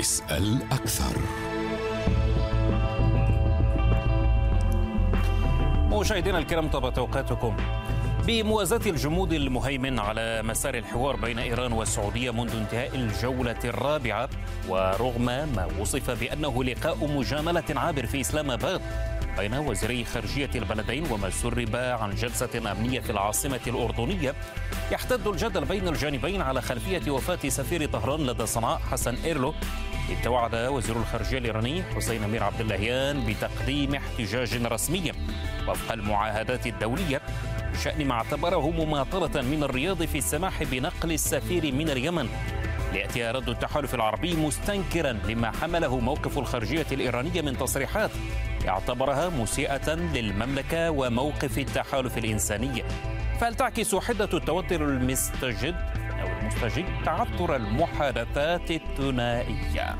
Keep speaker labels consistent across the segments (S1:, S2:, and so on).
S1: اسأل أكثر.
S2: مشاهدينا الكرام طابت أوقاتكم. بموازاة الجمود المهيمن على مسار الحوار بين إيران والسعودية منذ انتهاء الجولة الرابعة ورغم ما وصف بأنه لقاء مجاملة عابر في إسلام آباد بين وزيري خارجية البلدين وما سرب عن جلسة أمنية في العاصمة الأردنية يحتد الجدل بين الجانبين على خلفية وفاة سفير طهران لدى صنعاء حسن إيرلو توعد وزير الخارجية الإيراني حسين أمير عبد اللهيان بتقديم احتجاج رسمي وفق المعاهدات الدولية بشأن ما اعتبره مماطلة من الرياض في السماح بنقل السفير من اليمن ليأتي رد التحالف العربي مستنكرا لما حمله موقف الخارجية الإيرانية من تصريحات اعتبرها مسيئة للمملكة وموقف التحالف الإنساني. فهل تعكس حدة التوتر المستجد المستجد تعثر المحادثات الثنائية؟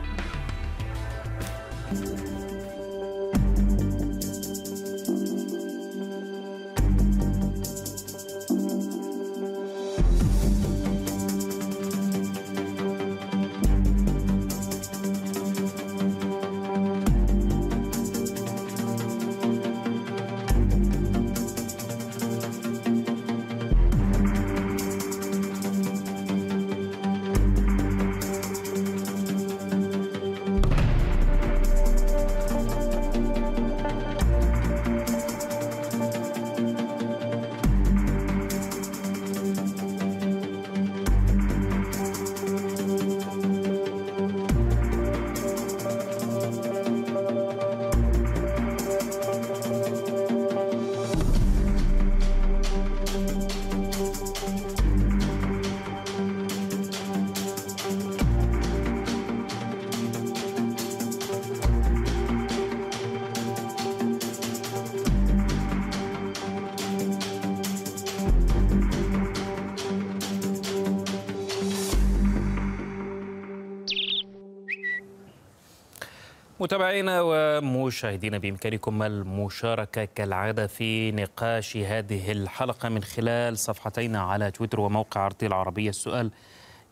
S2: متابعينا ومشاهدينا بإمكانكم المشاركة كالعادة في نقاش هذه الحلقة من خلال صفحتينا على تويتر وموقع عرضي العربية. السؤال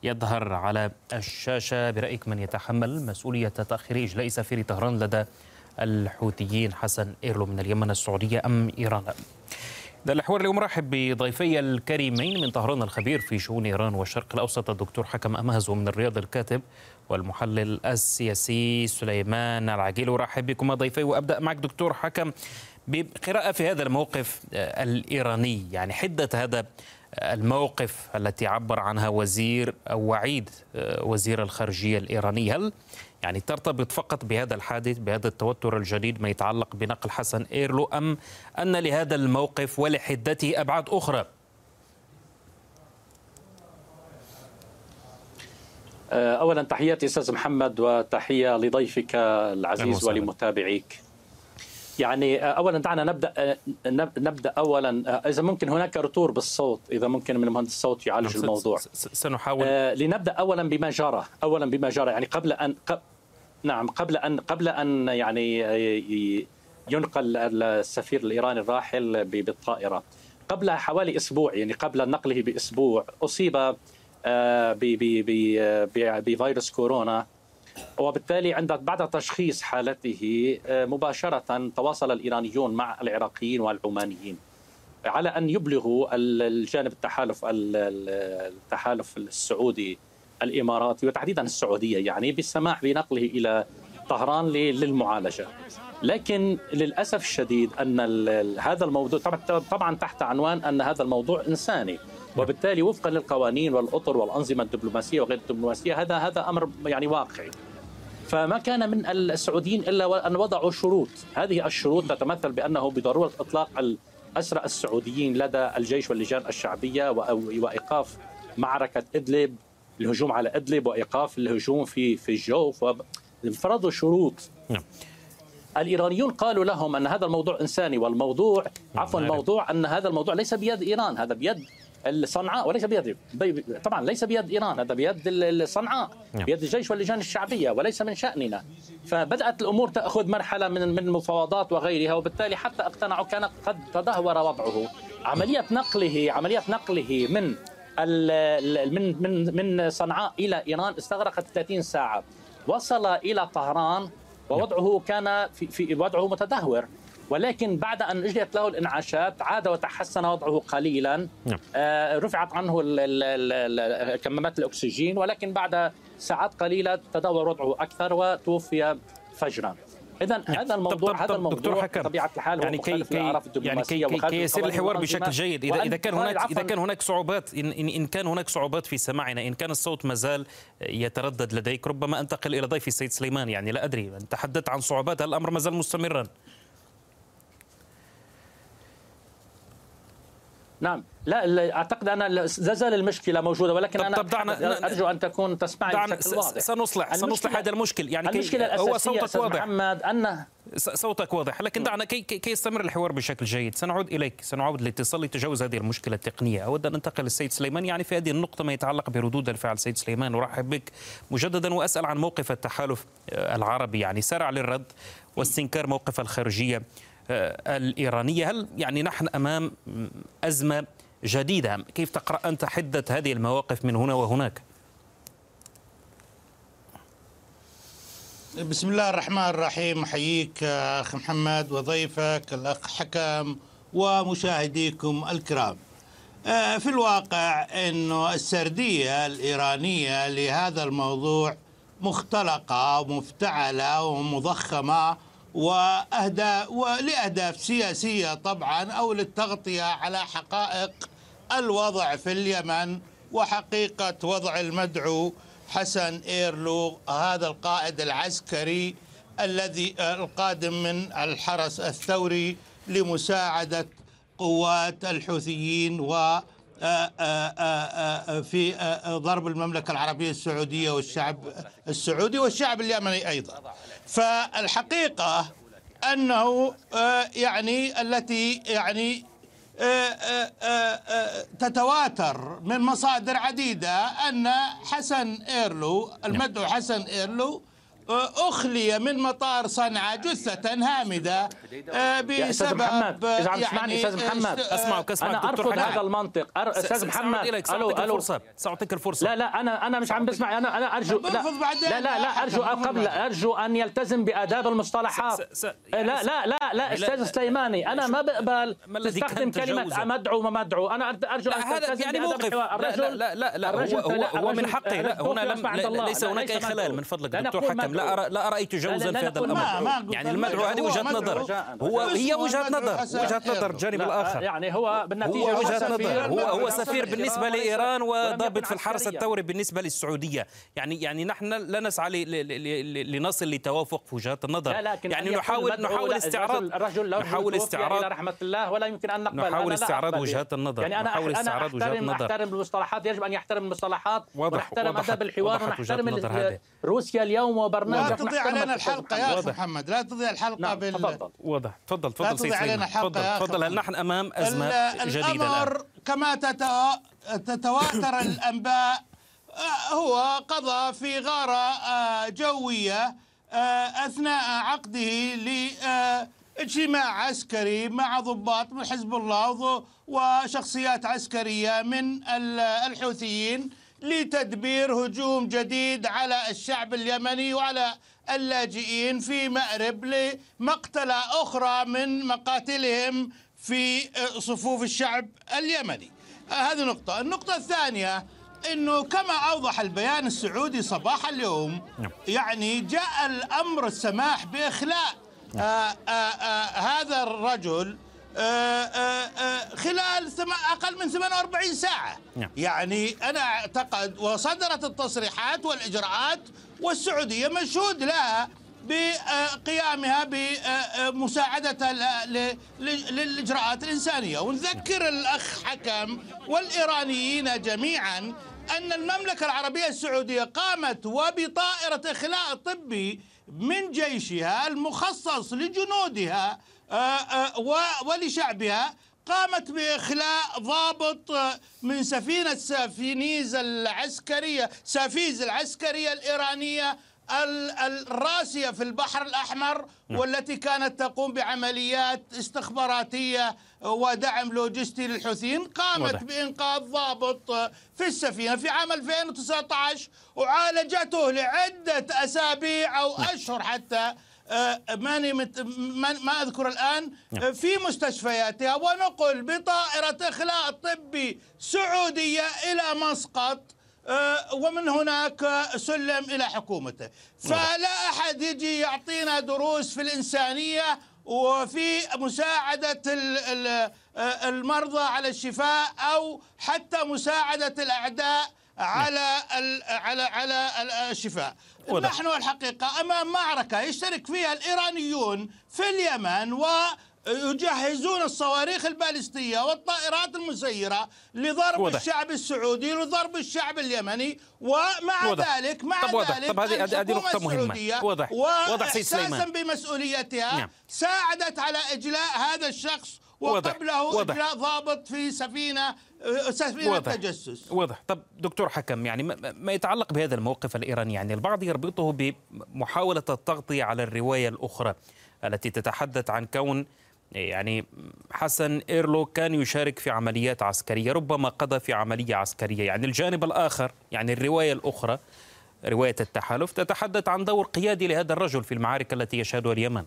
S2: يظهر على الشاشة. برأيك من يتحمل مسؤولية تأخير إجلاء سفير طهران لدى الحوثيين حسن إيرلو من اليمن السعودية أم إيران؟ ده الحوار اليوم رحب بضيفي الكريمين من طهران الخبير في شؤون إيران والشرق الأوسط الدكتور حكم أمهز ومن الرياض الكاتب والمحلل السياسي سليمان العجيل أرحب بكم ضيفي وأبدأ معك دكتور حكم بقراءة في هذا الموقف الإيراني. يعني حدة هذا الموقف التي عبر عنها وزير أو وعيد وزير الخارجية الإيراني. هل يعني ترتبط فقط بهذا الحادث بهذا التوتر الجديد ما يتعلق بنقل حسن إيرلو أم أن لهذا الموقف ولحدته أبعاد أخرى؟
S3: اولا تحياتي أستاذ محمد وتحية لضيفك العزيز ولمتابعيك. يعني اولا دعنا نبدأ نبدأ اولا إذا ممكن هناك رتور بالصوت إذا ممكن من مهندس الصوت يعالج الموضوع.
S2: سنحاول.
S3: لنبدأ اولا بما جرى اولا بما جرى يعني قبل أن نعم قبل أن قبل أن يعني ينقل السفير الإيراني الراحل بالطائرة. قبل حوالي أسبوع يعني قبل نقله بأسبوع أصيب بفيروس كورونا. وبالتالي عند بعد تشخيص حالته مباشرة تواصل الإيرانيون مع العراقيين والعمانيين على أن يبلغوا الجانب التحالف التحالف السعودي الإماراتي وتحديدا السعودية يعني بالسماح بنقله إلى طهران للمعالجة. لكن للأسف الشديد أن هذا الموضوع طبعا تحت عنوان أن هذا الموضوع إنساني. وبالتالي وفقا للقوانين والأطر والأنظمة الدبلوماسية وغير الدبلوماسية هذا هذا أمر يعني واقعي. فما كان من السعوديين إلا أن وضعوا شروط، هذه الشروط تتمثل بأنه بضرورة إطلاق الأسرى السعوديين لدى الجيش واللجان الشعبية وإيقاف معركة إدلب الهجوم على إدلب وإيقاف الهجوم في في الجوف فرضوا شروط. الإيرانيون قالوا لهم أن هذا الموضوع إنساني والموضوع عفوا الموضوع أن هذا الموضوع ليس بيد إيران هذا بيد صنعاء وليس بيد. طبعا ليس بيد إيران هذا بيد صنعاء بيد الجيش واللجان الشعبية وليس من شأننا. فبدأت الأمور تأخذ مرحلة من من المفاوضات وغيرها وبالتالي حتى اقتنعوا كان قد تدهور وضعه. عملية نقله عملية نقله من من من من صنعاء إلى إيران استغرقت 30 ساعة. وصل إلى طهران ووضعه كان في, في وضعه متدهور. ولكن بعد أن إجريت له الانعاشات عاد وتحسن وضعه قليلا. نعم. آه رفعت عنه كمامات الأكسجين ولكن بعد ساعات قليلة تدهور وضعه أكثر وتوفي فجرا. اذا نعم. هذا الموضوع طب طب هذا الموضوع دكتور حكم
S2: بطبيعة الحال يعني كي كي يعني كي, كي, يسير الحوار بشكل جيد. اذا إذا كان هناك إذا كان هناك صعوبات إن, إن, إن كان هناك صعوبات في سماعنا إن كان الصوت ما زال يتردد لديك ربما أنتقل إلى ضيفي السيد سليمان. يعني لا أدري تحدثت عن صعوبات الأمر ما زال مستمرا.
S3: نعم. لا أعتقد أنا لا زال المشكلة موجودة ولكن طب أنا طب دعنا أرجو أن تكون تسمعني بشكل واضح.
S2: سنصلح سنصلح هذا المشكل
S3: يعني المشكلة الأساسية هو صوتك واضح. محمد أن
S2: صوتك واضح. لكن دعنا كي, كي يستمر الحوار بشكل جيد. سنعود إليك. سنعود للاتصال لتجاوز هذه المشكلة التقنية. أود أن أنتقل للسيد سليمان. يعني في هذه النقطة ما يتعلق بردود الفعل. سيد سليمان أرحب بك. مجددا وأسأل عن موقف التحالف العربي. يعني سرع للرد واستنكار موقف الخارجية. الإيرانية. هل يعني نحن أمام أزمة جديدة؟ كيف تقرأ أنت حدة هذه المواقف من هنا وهناك؟
S1: بسم الله الرحمن الرحيم. أحييك أخ محمد وضيفك الأخ حكم ومشاهديكم الكرام. آه، في الواقع أنه السردية الإيرانية لهذا الموضوع مختلقة ومفتعلة ومضخمة وأهداف ولأهداف سياسية طبعا أو للتغطية على حقائق الوضع في اليمن وحقيقة وضع المدعو حسن إيرلو هذا القائد العسكري الذي القادم من الحرس الثوري لمساعدة قوات الحوثيين و في ضرب المملكة العربية السعودية والشعب السعودي والشعب اليمني أيضا. فالحقيقة أنه يعني التي يعني تتواتر من مصادر عديدة أن حسن إيرلو المدعو حسن إيرلو أخلي من مطار صنعاء جثة هامدة
S3: آه، بسبب محمد إذا عم تسمعني أستاذ محمد
S2: أسمعك أسمعك
S3: أنا أرفض هذا المنطق أستاذ محمد
S2: ألو ألو الفرصة سأعطيك الفرصة
S3: لا لا أنا أنا مش عم بسمع أنا أنا أرجو لا لا لا, لا أرجو قبل أرجو أن يلتزم بآداب المصطلحات لا لا لا لا أستاذ سليماني أنا ما بقبل تستخدم كلمة مدعو وما مدعو أنا أرجو أن
S2: تلتزم يعني موقف الرجل لا لا لا هو من حقه لا هنا ليس هناك أي خلل من فضلك دكتور حكم لا لا أرى تجاوزا في هذا الأمر. يعني المدعو هذه وجهة نظر. هو هي وجهة نظر. وجهة نظر الجانب الآخر.
S3: يعني هو بالنتيجة
S2: هو وجهة نظر. هو هو سفير بالنسبة لإيران وضابط في الحرس الثوري بالنسبة للسعودية. يعني يعني نحن لا نسعى لنصل لتوافق في وجهات النظر. يعني نحاول نحاول استعراض
S3: الرجل نحاول استعراض رحمة الله ولا يمكن أن نقبل.
S2: نحاول استعراض وجهات النظر.
S3: يعني أنا نحاول استعراض وجهات النظر. أحترم المصطلحات. يجب أن يحترم المصطلحات. ونحترم اداب الحوار ونحترم روسيا اليوم وبرنامج
S1: لا تضيع علينا الحلقة يا أخي محمد لا تضيع الحلقة
S2: نعم. بال تفضل. واضح. تفضل تفضل لا تضيع علينا الحلقة تفضل هل نحن أمام أزمة جديدة
S1: الأمر كما تتواتر الأنباء آه، هو قضى في غارة آه، جوية آه، أثناء عقده لإجتماع عسكري مع ضباط من حزب الله وشخصيات عسكرية من الحوثيين. لتدبير هجوم جديد على الشعب اليمني وعلى اللاجئين في مأرب لمقتلة أخرى من مقاتلهم في صفوف الشعب اليمني هذه نقطة النقطة الثانية إنه كما أوضح البيان السعودي صباح اليوم نعم. يعني جاء الأمر السماح بإخلاء آآ آآ آآ هذا الرجل آآ آآ خلال أقل من 48 ساعة نعم. يعني أنا أعتقد وصدرت التصريحات والإجراءات والسعودية مشهود لها بقيامها بمساعدة للإجراءات الإنسانية ونذكر الأخ حكم والإيرانيين جميعا أن المملكة العربية السعودية قامت وبطائرة إخلاء طبي من جيشها المخصص لجنودها آه، آه، ولشعبها قامت بإخلاء ضابط من سفينة سافينيز العسكرية سافيز العسكرية الإيرانية الراسية في البحر الأحمر والتي كانت تقوم بعمليات استخباراتية ودعم لوجستي للحوثيين قامت. بإنقاذ ضابط في السفينة في عام 2019 وعالجته لعدة أسابيع أو نعم. أشهر حتى آه، ماني مت... ما أذكر الآن نعم. آه، في مستشفياتها ونقل بطائرة إخلاء طبي سعودية إلى مسقط ومن هناك سلم إلى حكومته. فلا أحد يجي يعطينا دروس في الإنسانية وفي مساعدة المرضى على الشفاء أو حتى مساعدة الأعداء على على على الشفاء. نحن الحقيقة أمام معركة يشترك فيها الإيرانيون في اليمن و يجهزون الصواريخ البالستية والطائرات المسيرة لضرب وضح. الشعب السعودي لضرب الشعب اليمني ومع وضح. ذلك مع
S2: طب وضح. ذلك طب هذه هذه نقطة مهمة
S1: وضح وضح سيد سليمان بمسؤوليتها نعم. ساعدت على إجلاء هذا الشخص وقبله وضح. إجلاء ضابط في سفينة سفينة واضح. تجسس
S2: واضح طب دكتور حكم يعني ما يتعلق بهذا الموقف الإيراني يعني البعض يربطه بمحاولة التغطية على الرواية الأخرى التي تتحدث عن كون يعني حسن إيرلو كان يشارك في عمليات عسكرية ربما قضى في عملية عسكرية. يعني الجانب الآخر يعني الرواية الأخرى رواية التحالف تتحدث عن دور قيادي لهذا الرجل في المعارك التي يشهدها اليمن.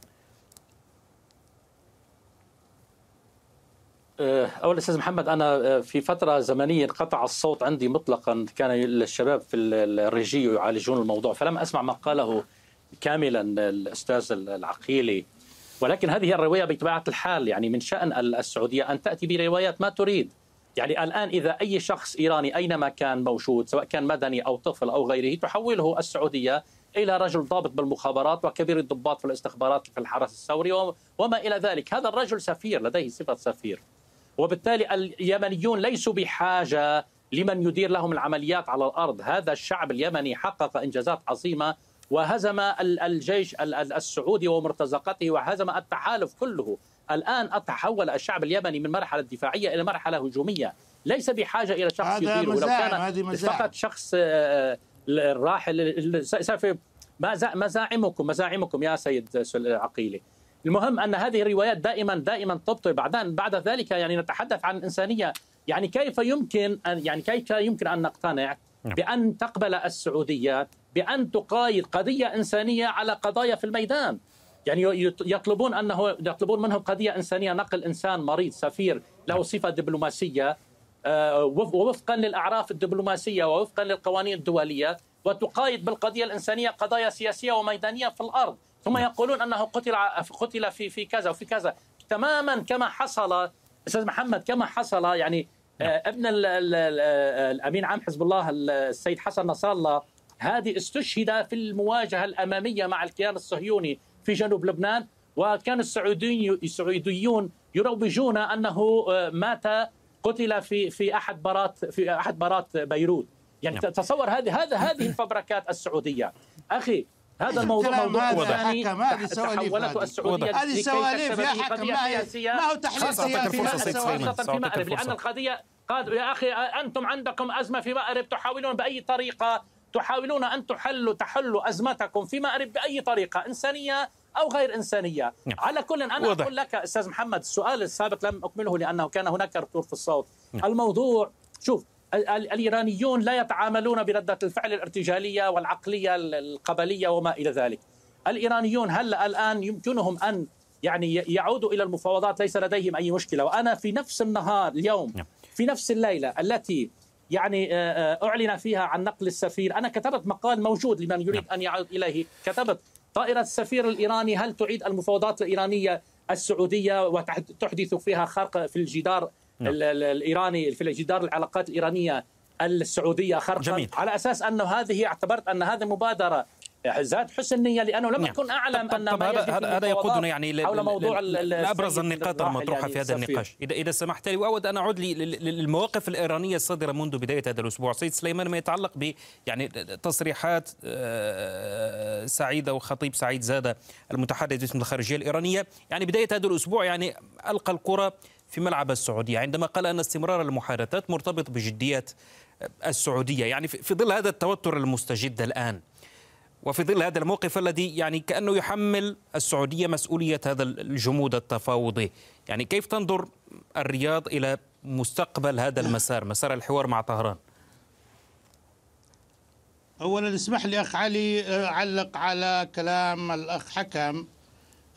S3: أه، أول أستاذ محمد أنا أه، في فترة زمنية انقطع الصوت عندي مطلقا كان الشباب في الريجي يعالجون الموضوع فلم أسمع ما قاله كاملا الأستاذ العقيلي. ولكن هذه الرواية بطبيعة الحال يعني من شأن السعودية أن تأتي بروايات ما تريد. يعني الآن إذا أي شخص إيراني أينما كان موجود سواء كان مدني أو طفل أو غيره تحوله السعودية إلى رجل ضابط بالمخابرات وكبير الضباط في الاستخبارات في الحرس الثوري وما إلى ذلك. هذا الرجل سفير لديه صفة سفير. وبالتالي اليمنيون ليسوا بحاجة لمن يدير لهم العمليات على الأرض. هذا الشعب اليمني حقق إنجازات عظيمة وهزم الجيش السعودي ومرتزقته وهزم التحالف كله. الآن تحول الشعب اليمني من مرحلة دفاعية إلى مرحلة هجومية. ليس بحاجة إلى شخص يديره
S1: لو كان
S3: فقط شخص آه، الراحل مزاعمكم مزاعمكم يا سيد عقيلي. المهم أن هذه الروايات دائما دائما تبطل بعدين بعد ذلك يعني نتحدث عن الانسانيه يعني كيف يمكن ان يعني كيف يمكن أن نقتنع نعم. بأن تقبل السعوديه بأن تقايد قضية إنسانية على قضايا في الميدان. يعني يطلبون أنه يطلبون منه قضية إنسانية نقل إنسان مريض سفير له صفة دبلوماسية آه، ووفقا للأعراف الدبلوماسية ووفقا للقوانين الدولية وتقايد بالقضية الإنسانية قضايا سياسية وميدانية في الأرض. ثم يقولون أنه قتل قتل في في كذا وفي كذا. تماما كما حصل أستاذ محمد كما حصل يعني آه، ابن الأمين عام حزب الله السيد حسن نصر الله هذه استشهد في المواجهة الأمامية مع الكيان الصهيوني في جنوب لبنان وكان السعوديون يروجون أنه آه، مات قتل في في أحد برات في أحد برات بيروت. يعني نعم. تصور هذه هذا هذه الفبركات السعودية. أخي هذا الموضوع موضوع
S1: ثاني. تحولت السعودية.
S3: هذه
S1: سواليف يا حكم؟ ما هي؟ ما هو تحليل سياسي
S3: خاصة في مأرب لأن القضية قال يا أخي أنتم عندكم أزمة في مأرب تحاولون بأي طريقة تحاولون أن تحلوا تحلوا أزمتكم في مأرب بأي طريقة إنسانية أو غير إنسانية نعم. على كل أنا وضح. أقول لك أستاذ محمد السؤال السابق لم أكمله لأنه كان هناك ركور في الصوت نعم. الموضوع شوف الإيرانيون لا يتعاملون بردة الفعل الارتجالية والعقلية القبلية وما إلى ذلك الإيرانيون هل الآن يمكنهم أن يعني يعودوا إلى المفاوضات ليس لديهم أي مشكلة وأنا في نفس النهار اليوم نعم. في نفس الليلة التي يعني آه، آه، أعلن فيها عن نقل السفير أنا كتبت مقال موجود لمن يريد نعم. أن يعود إليه كتبت طائرة السفير الإيراني هل تعيد المفاوضات الإيرانية السعودية وتحدث فيها خرق في الجدار نعم. الإيراني في الجدار العلاقات الإيرانية السعودية خرقا جميل. على أساس أنه هذه اعتبرت أن هذه مبادرة زاد حسن النية لأنه لم أكن أعلم
S2: طب أن طب هذا هذا يقودنا يعني حول موضوع لأبرز النقاط المطروحة يعني في هذا النقاش. إذا إذا سمحت لي وأود أن أعود للمواقف الإيرانية الصادرة منذ بداية هذا الأسبوع. سيد سليمان ما يتعلق ب يعني تصريحات آه، سعيدة وخطيب سعيد زادة المتحدث باسم الخارجية الإيرانية. يعني بداية هذا الأسبوع يعني ألقى الكرة في ملعب السعودية عندما قال أن استمرار المحادثات مرتبط بجدية السعودية. يعني في ظل هذا التوتر المستجد الآن وفي ظل هذا الموقف الذي يعني كأنه يحمل السعودية مسؤولية هذا الجمود التفاوضي يعني كيف تنظر الرياض إلى مستقبل هذا المسار مسار الحوار مع طهران
S1: اولا اسمح لي أخ علي أعلق على كلام الأخ حكم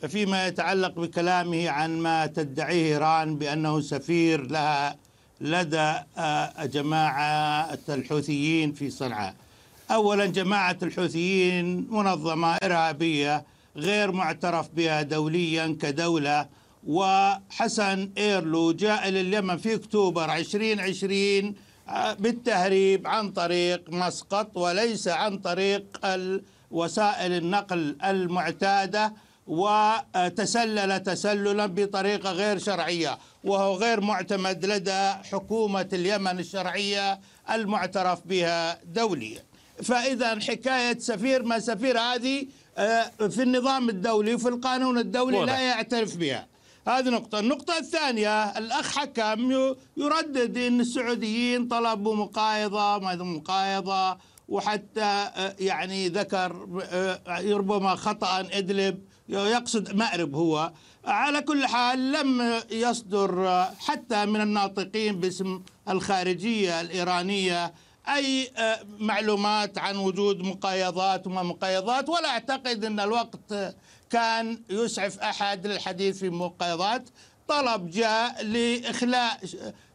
S1: فيما يتعلق بكلامه عن ما تدعيه إيران بأنه سفير لها لدى آه، جماعة الحوثيين في صنعاء. اولا جماعة الحوثيين منظمة إرهابية غير معترف بها دوليا كدولة وحسن إيرلو جاء إلى اليمن في أكتوبر 2020 بالتهريب عن طريق مسقط وليس عن طريق وسائل النقل المعتادة وتسلل تسللا بطريقة غير شرعية وهو غير معتمد لدى حكومة اليمن الشرعية المعترف بها دوليا. فإذا حكاية سفير ما سفير هذه آه، في النظام الدولي وفي القانون الدولي لا يعترف بها. هذه نقطة. النقطة الثانية الأخ حكم يردد أن السعوديين طلبوا مقايضة مقايضة وحتى آه، يعني ذكر آه، ربما خطأ إدلب يقصد مأرب هو. على كل حال لم يصدر حتى من الناطقين باسم الخارجية الإيرانية أي معلومات عن وجود مقايضات وما مقايضات ولا أعتقد أن الوقت كان يسعف أحد للحديث في مقايضات. طلب جاء لإخلاء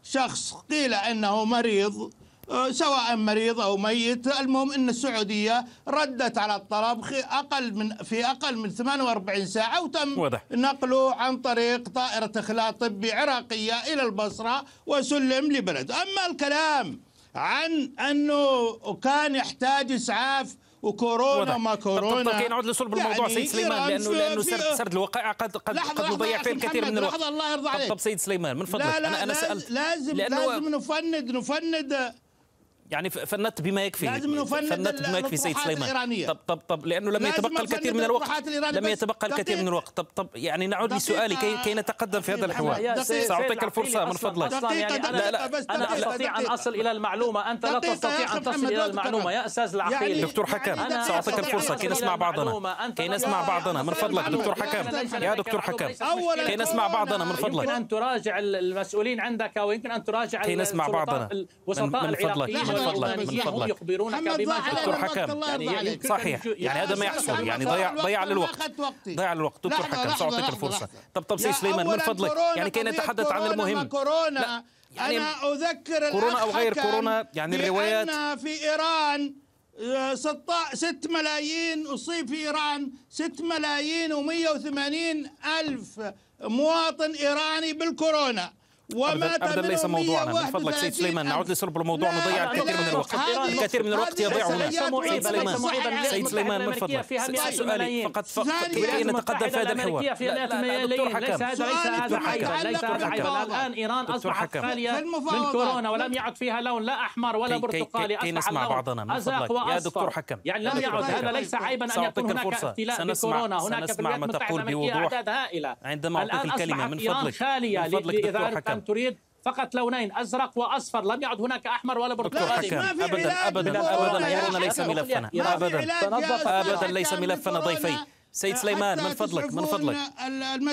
S1: شخص قيل أنه مريض آه، سواء مريض أو ميت. المهم إن السعودية ردت على الطلب أقل من في أقل من 48 ساعة وتم وضح. نقله عن طريق طائرة إخلاء طبي عراقية إلى البصرة وسلم لبلد. أما الكلام عن أنه كان يحتاج إسعاف وكورونا ما كورونا.
S2: طب, طب, نعود لصلب الموضوع يعني سيد سليمان لأنه لأنه سرد الوقائع قد قد قد نضيع فيه الكثير من الوقت.
S1: لحظة الله يرضى عليك.
S2: طب, طب سيد سليمان من فضلك. لا لا
S1: أنا أنا سالت لازم لازم نفند نفند
S2: يعني فندت بما يكفي.
S1: لازم نفند
S2: فندت بما يكفي سيد سليمان. طب طب طب لأنه لم يتبقى الكثير من الوقت. لم يتبقى الكثير من الوقت. طب طب يعني نعود لسؤالي كي كي نتقدم في هذا الحوار. سأعطيك الفرصة من فضلك.
S3: يعني لا لا. أنا أستطيع أن أصل إلى المعلومة. أنت لا تستطيع أن تصل إلى المعلومة. يا أستاذ العقيل
S2: يعني دكتور حكم سأعطيك الفرصة كي نسمع بعضنا. كي نسمع بعضنا. من فضلك دكتور حكم يا دكتور حكم كي نسمع بعضنا من فضلك.
S3: يمكن أن تراجع المسؤولين عندك ويمكن ان تراجع
S2: كي نسمع بعضنا
S3: من فضلك فضلك من فضلك يخبرونك بما
S2: دكتور حكم. يعني صحيح. يعني هذا ما يحصل. يعني ضيع ضيع للوقت ضيع للوقت دكتور حكم سأعطيك الفرصة. طب طب سي سليمان من فضلك. يعني كي نتحدث عن المهم.
S1: كورونا. يعني أنا أذكر
S2: كورونا أو غير كورونا يعني الروايات.
S1: في إيران 6 آه، ملايين أصيب في إيران 6 ملايين و180 ألف مواطن إيراني بالكورونا.
S2: وما أبدا ليس موضوعنا من فضلك سيد سليمان نعود لصلب الموضوع. نضيع الكثير من الوقت. الكثير من الوقت يضيع هنا سيد سليمان. سيد سليمان من فضلك سؤالي. فقط فقط كي نتقدم في هذا الحوار.
S3: دكتور حكم ليس هذا عيبا ليس هذا عيبا الآن إيران أصبحت خالية من كورونا ولم يعد فيها لون لا أحمر ولا برتقالي.
S2: كي نسمع بعضنا من فضلك. يا دكتور حكم
S3: يعني لم يعد هذا ليس عيبا أن يكون هناك ابتلاء بكورونا هناك في الولايات المتحدة الأمريكية أعداد هائلة
S2: عندما أعطيك الكلمة من فضلك
S3: خالية إذا أن تريد فقط لونين أزرق وأصفر. لم يعد هناك أحمر ولا برتقالي.
S2: ابدا ابدا ابدا. كورونا ليس ملفنا ابدا. ابدا ليس ملفنا ضيفي سيد سليمان من فضلك من فضلك.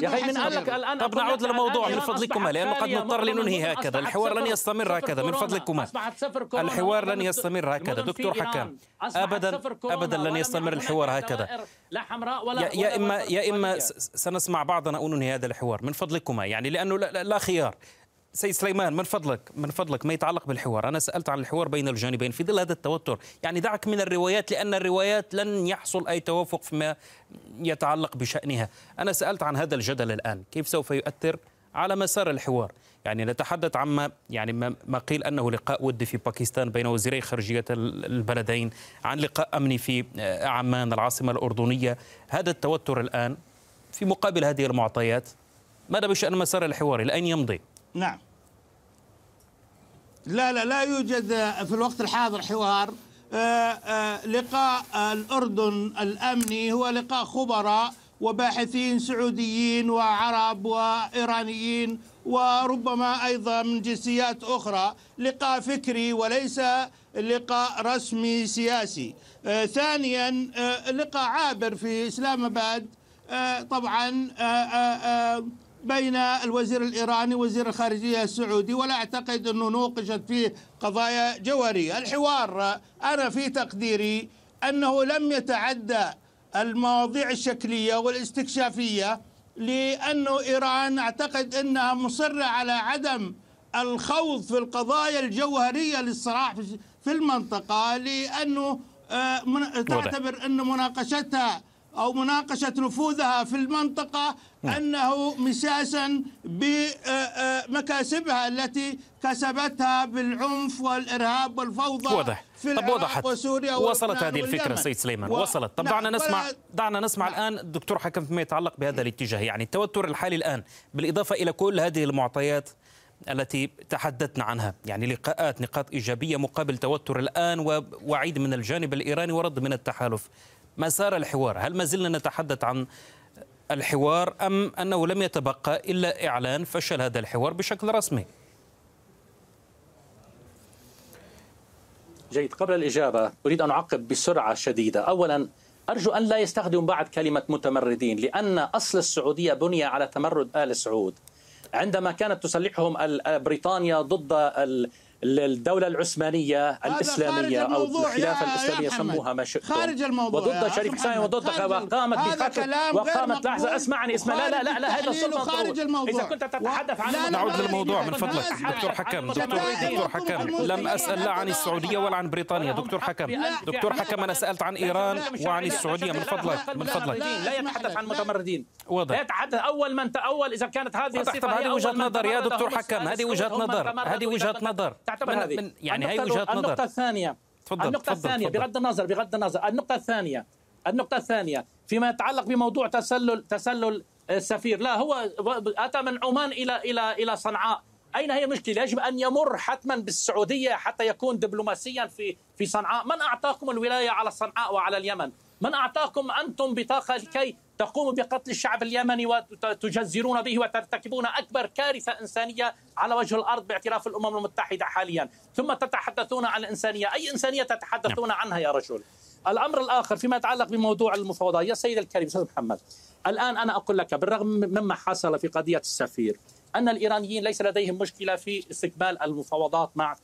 S3: يا أخي من قبلك الآن
S2: طب نعود للموضوع من فضلكما لأنه قد نضطر لننهي هكذا. الحوار لن يستمر هكذا. من فضلكما. الحوار لن يستمر هكذا. دكتور حكام. ابدا ابدا لن يستمر الحوار هكذا.
S3: لا حمراء ولا
S2: يا اما يا إما سنسمع بعضنا وننهي هذا الحوار. من فضلكما يعني لأنه لا خيار سيد سليمان من فضلك من فضلك ما يتعلق بالحوار؟ أنا سألت عن الحوار بين الجانبين في ظل هذا التوتر يعني دعك من الروايات لأن الروايات لن يحصل أي توافق فيما يتعلق بشأنها. أنا سألت عن هذا الجدل الآن كيف سوف يؤثر على مسار الحوار؟ يعني نتحدث عما يعني ما قيل أنه لقاء ودي في باكستان بين وزيري خارجية البلدين عن لقاء أمني في عمان العاصمة الأردنية. هذا التوتر الآن في مقابل هذه المعطيات ماذا بشأن مسار الحوار؟ إلى أين يمضي؟
S1: نعم. لا لا لا يوجد في الوقت الحاضر حوار. آه، آه، لقاء الأردن الأمني هو لقاء خبراء وباحثين سعوديين وعرب وإيرانيين وربما أيضا من جنسيات أخرى. لقاء فكري وليس لقاء رسمي سياسي. آه، ثانيا آه، لقاء عابر في إسلام أباد. آه، طبعا بين الوزير الإيراني وزير الخارجية السعودي ولا أعتقد أنه نوقشت فيه قضايا جوهرية. الحوار أنا في تقديري أنه لم يتعدى المواضيع الشكلية والاستكشافية لأنه إيران أعتقد أنها مصرة على عدم الخوض في القضايا الجوهرية للصراع في المنطقة لأنه آه، تعتبر أن مناقشتها أو مناقشة نفوذها في المنطقة نعم. أنه مساسا بمكاسبها التي كسبتها بالعنف والإرهاب والفوضى
S2: واضح. في طب وضحت وسوريا وصلت هذه الفكرة سيد سليمان. و... وصلت. طب دعنا نعم، نسمع دعنا نسمع نعم. الآن الدكتور حكم فيما يتعلق بهذا الاتجاه. يعني التوتر الحالي الآن بالإضافة إلى كل هذه المعطيات التي تحدثنا عنها. يعني لقاءات نقاط إيجابية مقابل توتر الآن ووعيد من الجانب الإيراني ورد من التحالف مسار الحوار؟ هل ما زلنا نتحدث عن الحوار أم أنه لم يتبقى إلا إعلان فشل هذا الحوار بشكل رسمي؟
S3: جيد. قبل الإجابة أريد أن أعقب بسرعة شديدة. أولا أرجو أن لا يستخدم بعد كلمة متمردين لأن أصل السعودية بني على تمرد آل سعود. عندما كانت تسلحهم بريطانيا ضد الدولة العثمانية الإسلامية أو الخلافة الإسلامية سموها ما شئتم
S1: خارج الموضوع
S3: وضد شريف حسين وضد وقامت بقتل وقامت لحظة اسمعني اسمع لا لا لا, لا هذا الصلب
S1: خارج الموضوع
S3: إذا كنت تتحدث عن
S2: نعود للموضوع من فضلك دكتور حكم دكتور, دكتور حكم لم أسأل لا عن السعودية ولا عن بريطانيا دكتور حكم دكتور حكم أنا سألت عن إيران وعن السعودية من فضلك من فضلك
S3: لا يتحدث عن متمردين واضح لا يتحدث أول من أول إذا كانت هذه الصفة
S2: هذه وجهة نظر يا دكتور حكم هذه وجهة نظر هذه وجهة نظر
S3: تعتبر هذه. يعني هي وجهة نظر. النقطة الثانية. تفضل النقطة تفضل الثانية تفضل. بغض النظر بغض النظر. النقطة الثانية. النقطة الثانية فيما يتعلق بموضوع تسلل تسلل السفير. لا هو أتى من عمان إلى إلى إلى صنعاء. أين هي المشكلة يجب أن يمر حتما بالسعودية حتى يكون دبلوماسيا في في صنعاء. من أعطاكم الولاية على صنعاء وعلى اليمن؟ من أعطاكم أنتم بطاقة لكي تقوموا بقتل الشعب اليمني وتجزرون به وترتكبون أكبر كارثة إنسانية على وجه الأرض باعتراف الأمم المتحدة حاليا. ثم تتحدثون عن الإنسانية. أي إنسانية تتحدثون نعم. عنها يا رجل؟ الأمر الآخر فيما يتعلق بموضوع المفاوضات. يا سيد الكريم أستاذ محمد الآن أنا أقول لك بالرغم مما حصل في قضية السفير أن الإيرانيين ليس لديهم مشكلة في استكمال المفاوضات مع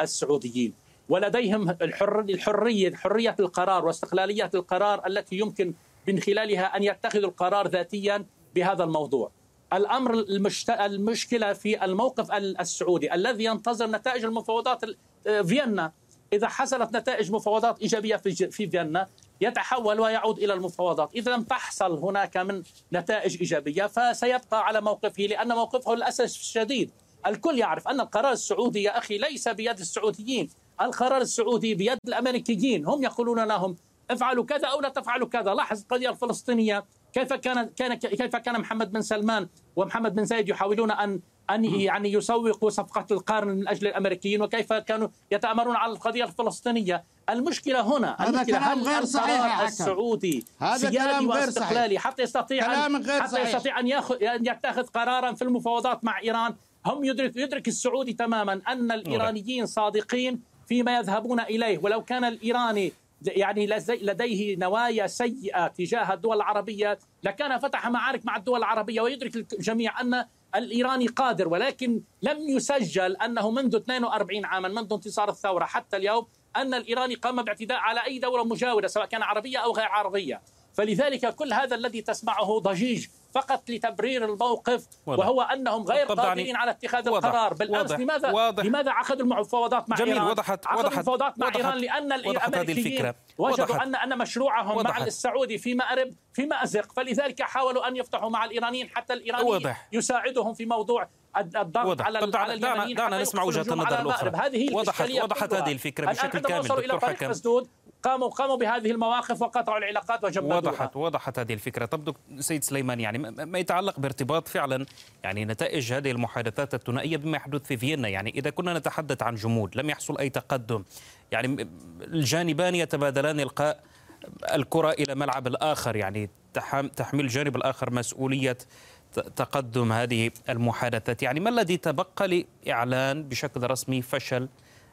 S3: السعوديين. ولديهم الحر الحرية حرية القرار واستقلالية القرار التي يمكن من خلالها أن يتخذوا القرار ذاتيا بهذا الموضوع. الأمر المشت... المشكلة في الموقف السعودي الذي ينتظر نتائج المفاوضات فيينا. إذا حصلت نتائج مفاوضات إيجابية في, في فيينا يتحول ويعود إلى المفاوضات. إذا لم تحصل هناك من نتائج إيجابية فسيبقى على موقفه لأن موقفه للأسف الشديد. الكل يعرف أن القرار السعودي يا أخي ليس بيد السعوديين. القرار السعودي بيد الأمريكيين. هم يقولون لهم افعلوا كذا أو لا تفعلوا كذا. لاحظ القضية الفلسطينية. كيف كان كان كيف كان محمد بن سلمان ومحمد بن زايد يحاولون أن أن يعني يسوقوا صفقة القرن من أجل الأمريكيين وكيف كانوا يتأمرون على القضية الفلسطينية. المشكلة هنا
S1: هذا
S3: المشكلة
S1: كلام غير صحيح
S3: السعودي هذا كلام غير صحيح. حتى يستطيع كلام غير حتى صحيح. يستطيع أن ياخذ أن يتخذ قرارا في المفاوضات مع إيران. هم يدرك يدرك السعودي تماما أن الإيرانيين صادقين فيما يذهبون إليه. ولو كان الإيراني يعني لديه نوايا سيئة تجاه الدول العربية لكان فتح معارك مع الدول العربية ويدرك الجميع أن الإيراني قادر ولكن لم يسجل أنه منذ 42 عاما منذ انتصار الثورة حتى اليوم أن الإيراني قام باعتداء على أي دولة مجاورة سواء كان عربية أو غير عربية. فلذلك كل هذا الذي تسمعه ضجيج فقط لتبرير الموقف وضح. وهو أنهم غير قادرين على اتخاذ وضح. القرار بالأمس وضح. لماذا وضح. لماذا عقدوا المفاوضات مع
S2: جميل.
S3: إيران؟
S2: وضحت
S3: عقدوا وضحت المفاوضات مع وضحت. إيران لأن الأمريكيين وجدوا وضحت. ان أن مشروعهم وضحت. مع السعودي في مأرب في مأزق فلذلك حاولوا أن يفتحوا مع الإيرانيين حتى الايرانيين يساعدهم في موضوع الضغط وضح. على
S2: طب على اليمنيين دعنا نسمع وجهة النظر الأخرى
S3: هذه هي
S2: وضحت وضحت هذه الفكرة بشكل كامل
S3: دكتور حكم قاموا قاموا بهذه المواقف وقطعوا العلاقات وجمدوها
S2: وضحت وضحت هذه الفكرة. طب سيد سليمان يعني ما يتعلق بارتباط فعلا يعني نتائج هذه المحادثات الثنائية بما يحدث في فيينا؟ يعني إذا كنا نتحدث عن جمود لم يحصل أي تقدم يعني الجانبان يتبادلان إلقاء الكرة إلى ملعب الآخر يعني تحمل الجانب الآخر مسؤولية تقدم هذه المحادثات. يعني ما الذي تبقى لإعلان بشكل رسمي فشل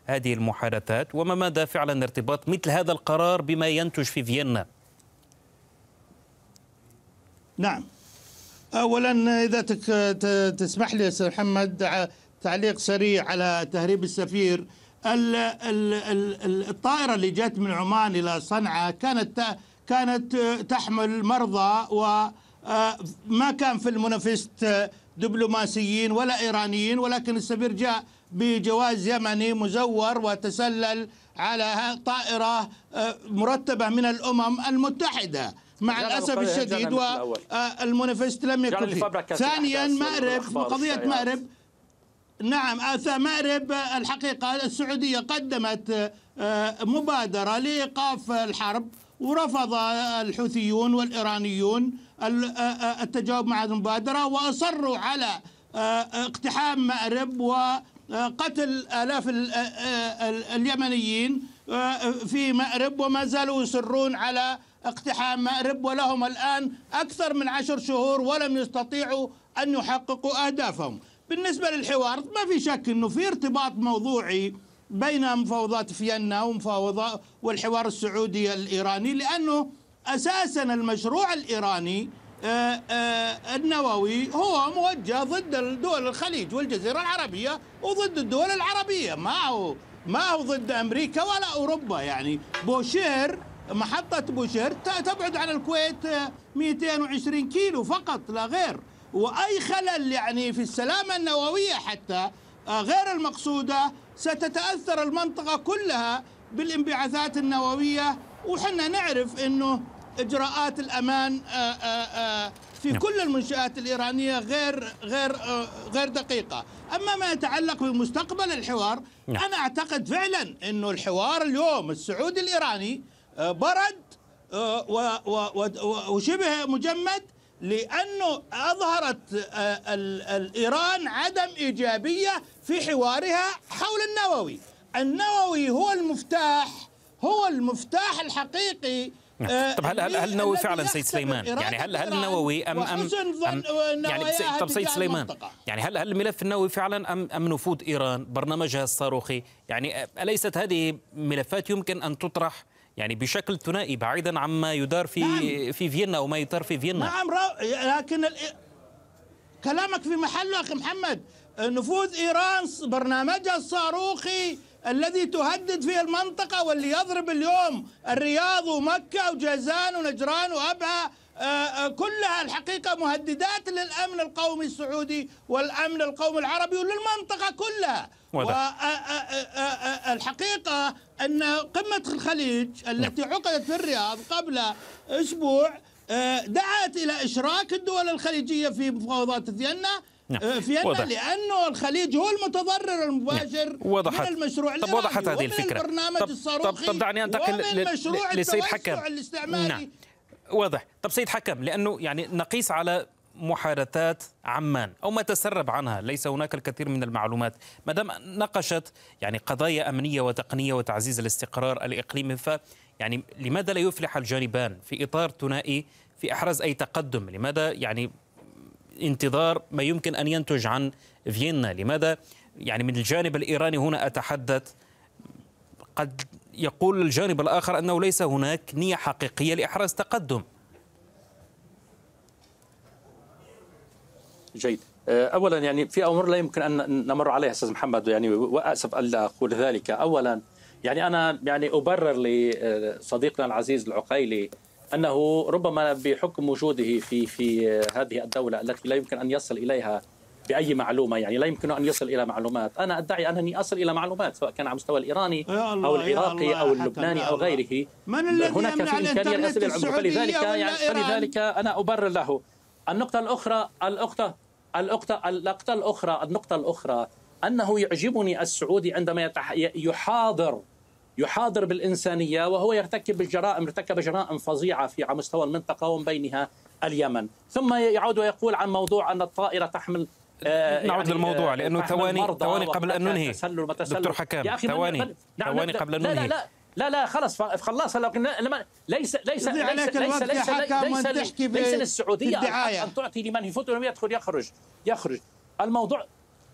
S2: هذه المحادثات وما مدى فعلا ارتباط مثل هذا القرار بما ينتج في فيينا؟
S1: نعم. اولا إذا تسمح لي أستاذ محمد تعليق سريع على تهريب السفير. الطائرة اللي جت من عمان إلى صنعاء كانت كانت تحمل مرضى وما كان في المنافست دبلوماسيين ولا إيرانيين ولكن السفير جاء بجواز يمني مزور وتسلل على طائرة مرتبة من الأمم المتحدة. مع الأسف الشديد والمنافست لم يكن فيه. ثانيا مأرب قضيه مأرب. نعم مأرب الحقيقة السعودية قدمت مبادرة لإيقاف الحرب ورفض الحوثيون والإيرانيون التجاوب مع المبادرة وأصروا على اقتحام مأرب وقتل آلاف اليمنيين في مأرب وما زالوا يصرون على اقتحام مأرب. ولهم الآن أكثر من عشر شهور ولم يستطيعوا أن يحققوا أهدافهم. بالنسبة للحوار ما في شك أنه في ارتباط موضوعي بين مفاوضات فيينا ومفاوضات والحوار السعودي الإيراني لأنه أساسا المشروع الإيراني النووي هو موجه ضد دول الخليج والجزيرة العربية وضد الدول العربية. ما هو ما هو ضد أمريكا ولا أوروبا يعني. بوشير محطة بوشير تبعد عن الكويت 220 كيلو فقط لا غير. وأي خلل يعني في السلامة النووية حتى آه، غير المقصودة ستتأثر المنطقة كلها بالانبعاثات النووية. وحنا نعرف أنه إجراءات الأمان آه، آه، في نعم. كل المنشآت الإيرانية غير غير غير دقيقة أما ما يتعلق بمستقبل الحوار نعم. أنا أعتقد فعلا أنه الحوار اليوم السعودي الإيراني برد وشبه مجمد لأنه أظهرت آه، إيران عدم إيجابية في حوارها حول النووي النووي هو المفتاح هو المفتاح الحقيقي.
S2: آه، طب هل هل هل النووي فعلا سيد سليمان؟ يعني هل هل النووي ام ام, أم يعني طب سيد سليمان يعني هل هل الملف النووي فعلا ام أم نفوذ إيران برنامجها الصاروخي؟ يعني أليست هذه ملفات يمكن أن تطرح يعني بشكل ثنائي بعيدا عما يدار في نعم. في فيينا أو ما يدار في فيينا؟
S1: نعم لكن ال... كلامك في محله أخي محمد. نفوذ إيران برنامجها الصاروخي الذي تهدد فيه المنطقة واللي يضرب اليوم الرياض ومكة وجازان ونجران وأبها آه، آه، كلها الحقيقة مهددات للأمن القومي السعودي والأمن القومي العربي وللمنطقة كلها. والحقيقة آه، أن قمة الخليج التي نعم. عقدت في الرياض قبل أسبوع دعت إلى إشراك الدول الخليجية في مفاوضات فيينا نعم. فيينا وضح. لأنه الخليج هو المتضرر المباشر نعم.
S2: وضحت.
S1: من المشروع
S2: طب وضحت هذه الفكرة
S1: البرنامج طب,
S2: الصاروخي طب, طب دعني أنتقل لسيد حكم
S1: الاستعماري نعم.
S2: واضح طب سيد حكم لأنه يعني نقيس على محادثات عمان أو ما تسرب عنها ليس هناك الكثير من المعلومات ما دام ناقشت يعني قضايا أمنية وتقنية وتعزيز الاستقرار الإقليمي ف يعني لماذا لا يفلح الجانبان في إطار ثنائي في أحراز أي تقدم لماذا يعني انتظار ما يمكن أن ينتج عن فيينا. لماذا؟ يعني من الجانب الإيراني هنا أتحدث قد يقول الجانب الآخر أنه ليس هناك نية حقيقية لإحراز تقدم.
S3: جيد. آه، اولا يعني في امور لا يمكن أن نمر عليها أستاذ محمد يعني وأسف الا أقول ذلك. اولا يعني أنا يعني أبرر لصديقنا العزيز العقيلي أنه ربما بحكم وجوده في في هذه الدولة التي لا يمكن أن يصل إليها بأي معلومة يعني لا يمكن أن يصل إلى معلومات. أنا أدعي أنني أصل إلى معلومات سواء كان على المستوى الإيراني أو العراقي أو اللبناني أو غيره.
S1: من الذي
S3: هناك في إمكانية الاسئله العلميه فلذلك يعني فلذلك أنا أبرر له. النقطة الأخرى النقطه النقطه النقطة الأخرى النقطة الأخرى أنه يعجبني السعودي عندما يحاضر يحاضر بالإنسانية وهو يرتكب الجرائم ارتكب جرائم فظيعة في على مستوى المنطقة ومن بينها اليمن. ثم يعود ويقول عن موضوع أن الطائرة تحمل
S2: آه نعود يعني للموضوع آه، لأنه ثواني ثواني قبل أن ننهي. دكتور حكام ثواني. نعم ثواني قبل أن ننهي. لا لا
S3: لا لا خلص خلص لما ليس ليس ليس
S1: عليك
S3: ليس
S1: ليس ليس, ليس,
S3: ليس للسعودية أن تعطي لمن يفوت ولم يدخل يخرج يخرج. الموضوع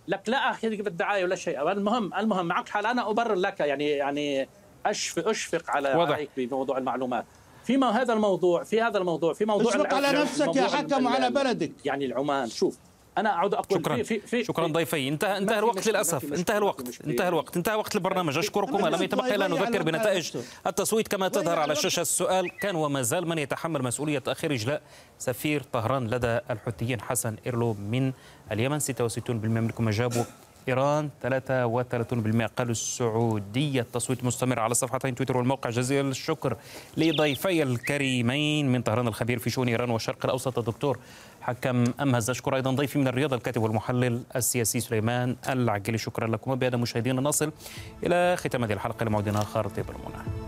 S3: لك لا اخذ بالدعايه ولا شيء. المهم المهم معك حال أنا أبرر لك يعني يعني اشفق أشفق على
S2: واضح.
S3: عليك بموضوع المعلومات. فيما هذا الموضوع في هذا الموضوع في موضوع
S1: أشفق على نفسك يا حكم على بلدك.
S3: يعني العمان. شوف أنا أعود أقول
S2: شكرا.
S3: في في في
S2: شكرا ضيفي. انتهى انتهى الوقت للأسف. انتهى الوقت. انتهى الوقت. انتهى وقت البرنامج أشكركم. لم يتبقى الا نذكر بنتائج التصويت. كما تظهر على الشاشه السؤال كان وما زال من يتحمل مسؤولية تاخير إجلاء سفير طهران لدى الحوثيين حسن إيرلو من اليمن. 66% منكم أجابوا. إيران 33% قالوا السعودية. التصويت مستمر على صفحتين تويتر والموقع. جزيل الشكر لضيفي الكريمين من طهران الخبير في شؤون إيران والشرق الأوسط. الدكتور حكم أمهز أشكر أيضا ضيفي من الرياض الكاتب والمحلل السياسي سليمان العقيلي. شكرا لكم. وبهذا مشاهدينا نصل إلى ختام هذه الحلقة لموعد آخر طيب المنى.